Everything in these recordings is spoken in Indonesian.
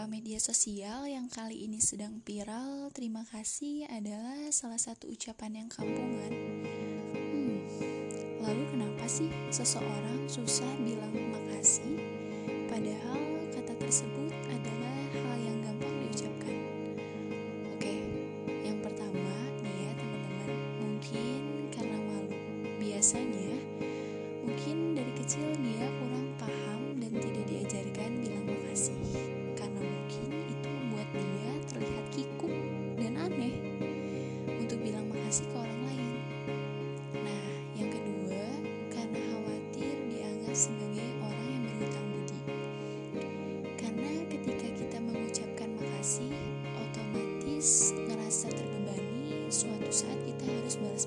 media sosial yang kali ini sedang viral, terima kasih adalah salah satu ucapan yang kampungan. Hmm, lalu kenapa sih seseorang susah bilang makasih, padahal kata tersebut adalah hal yang gampang diucapkan? Oke, yang pertama nih ya teman-teman, mungkin karena malu. Biasanya,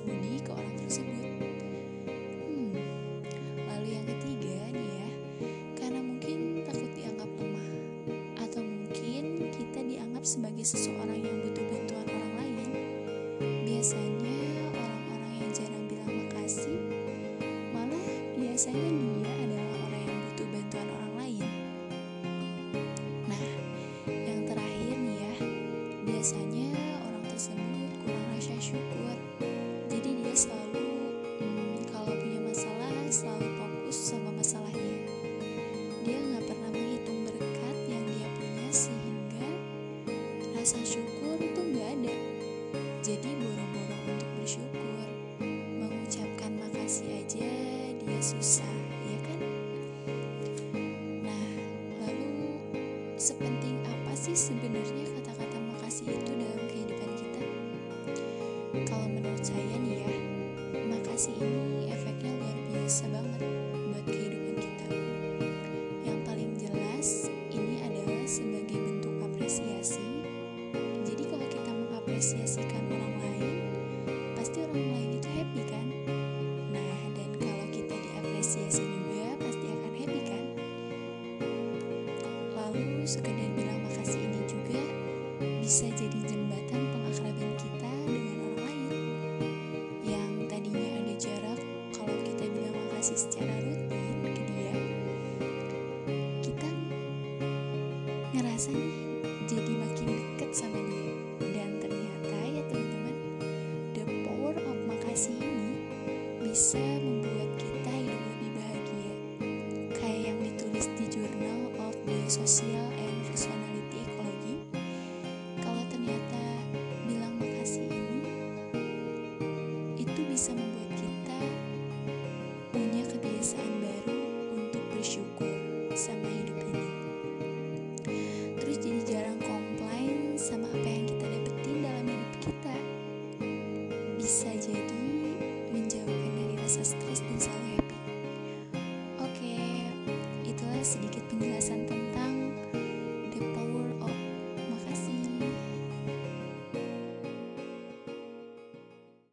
budi ke orang tersebut. Hmm, lalu yang ketiga nih ya, karena mungkin takut dianggap lemah atau mungkin kita dianggap sebagai seseorang yang butuh bantuan orang lain. Biasanya orang-orang yang jarang bilang makasih malah biasanya dia adalah orang yang butuh bantuan orang lain. Nah, yang terakhir nih ya, biasanya orang tersebut kurang rasa syukur. Selalu hmm, kalau punya masalah selalu fokus sama masalahnya. Dia nggak pernah menghitung berkat yang dia punya sehingga rasa syukur tuh nggak ada. Jadi boro-boro untuk bersyukur, mengucapkan makasih aja dia susah, ya kan? Nah, lalu sepenting apa sih sebenarnya kata-kata makasih itu dalam kehidupan makasih ini efeknya luar biasa banget buat kehidupan kita. Yang paling jelas, ini adalah sebagai bentuk apresiasi. Jadi kalau kita mengapresiasikan orang lain, pasti orang lain itu happy kan? Nah, dan kalau kita diapresiasi juga pasti akan happy kan? Lalu sekedar bilang makasih ini juga bisa jadi ngerasa nih jadi makin deket sama dia. Dan ternyata ya teman-teman the power of makasih ini bisa membuat kita hidup lebih bahagia. Kayak yang ditulis di Journal of the Social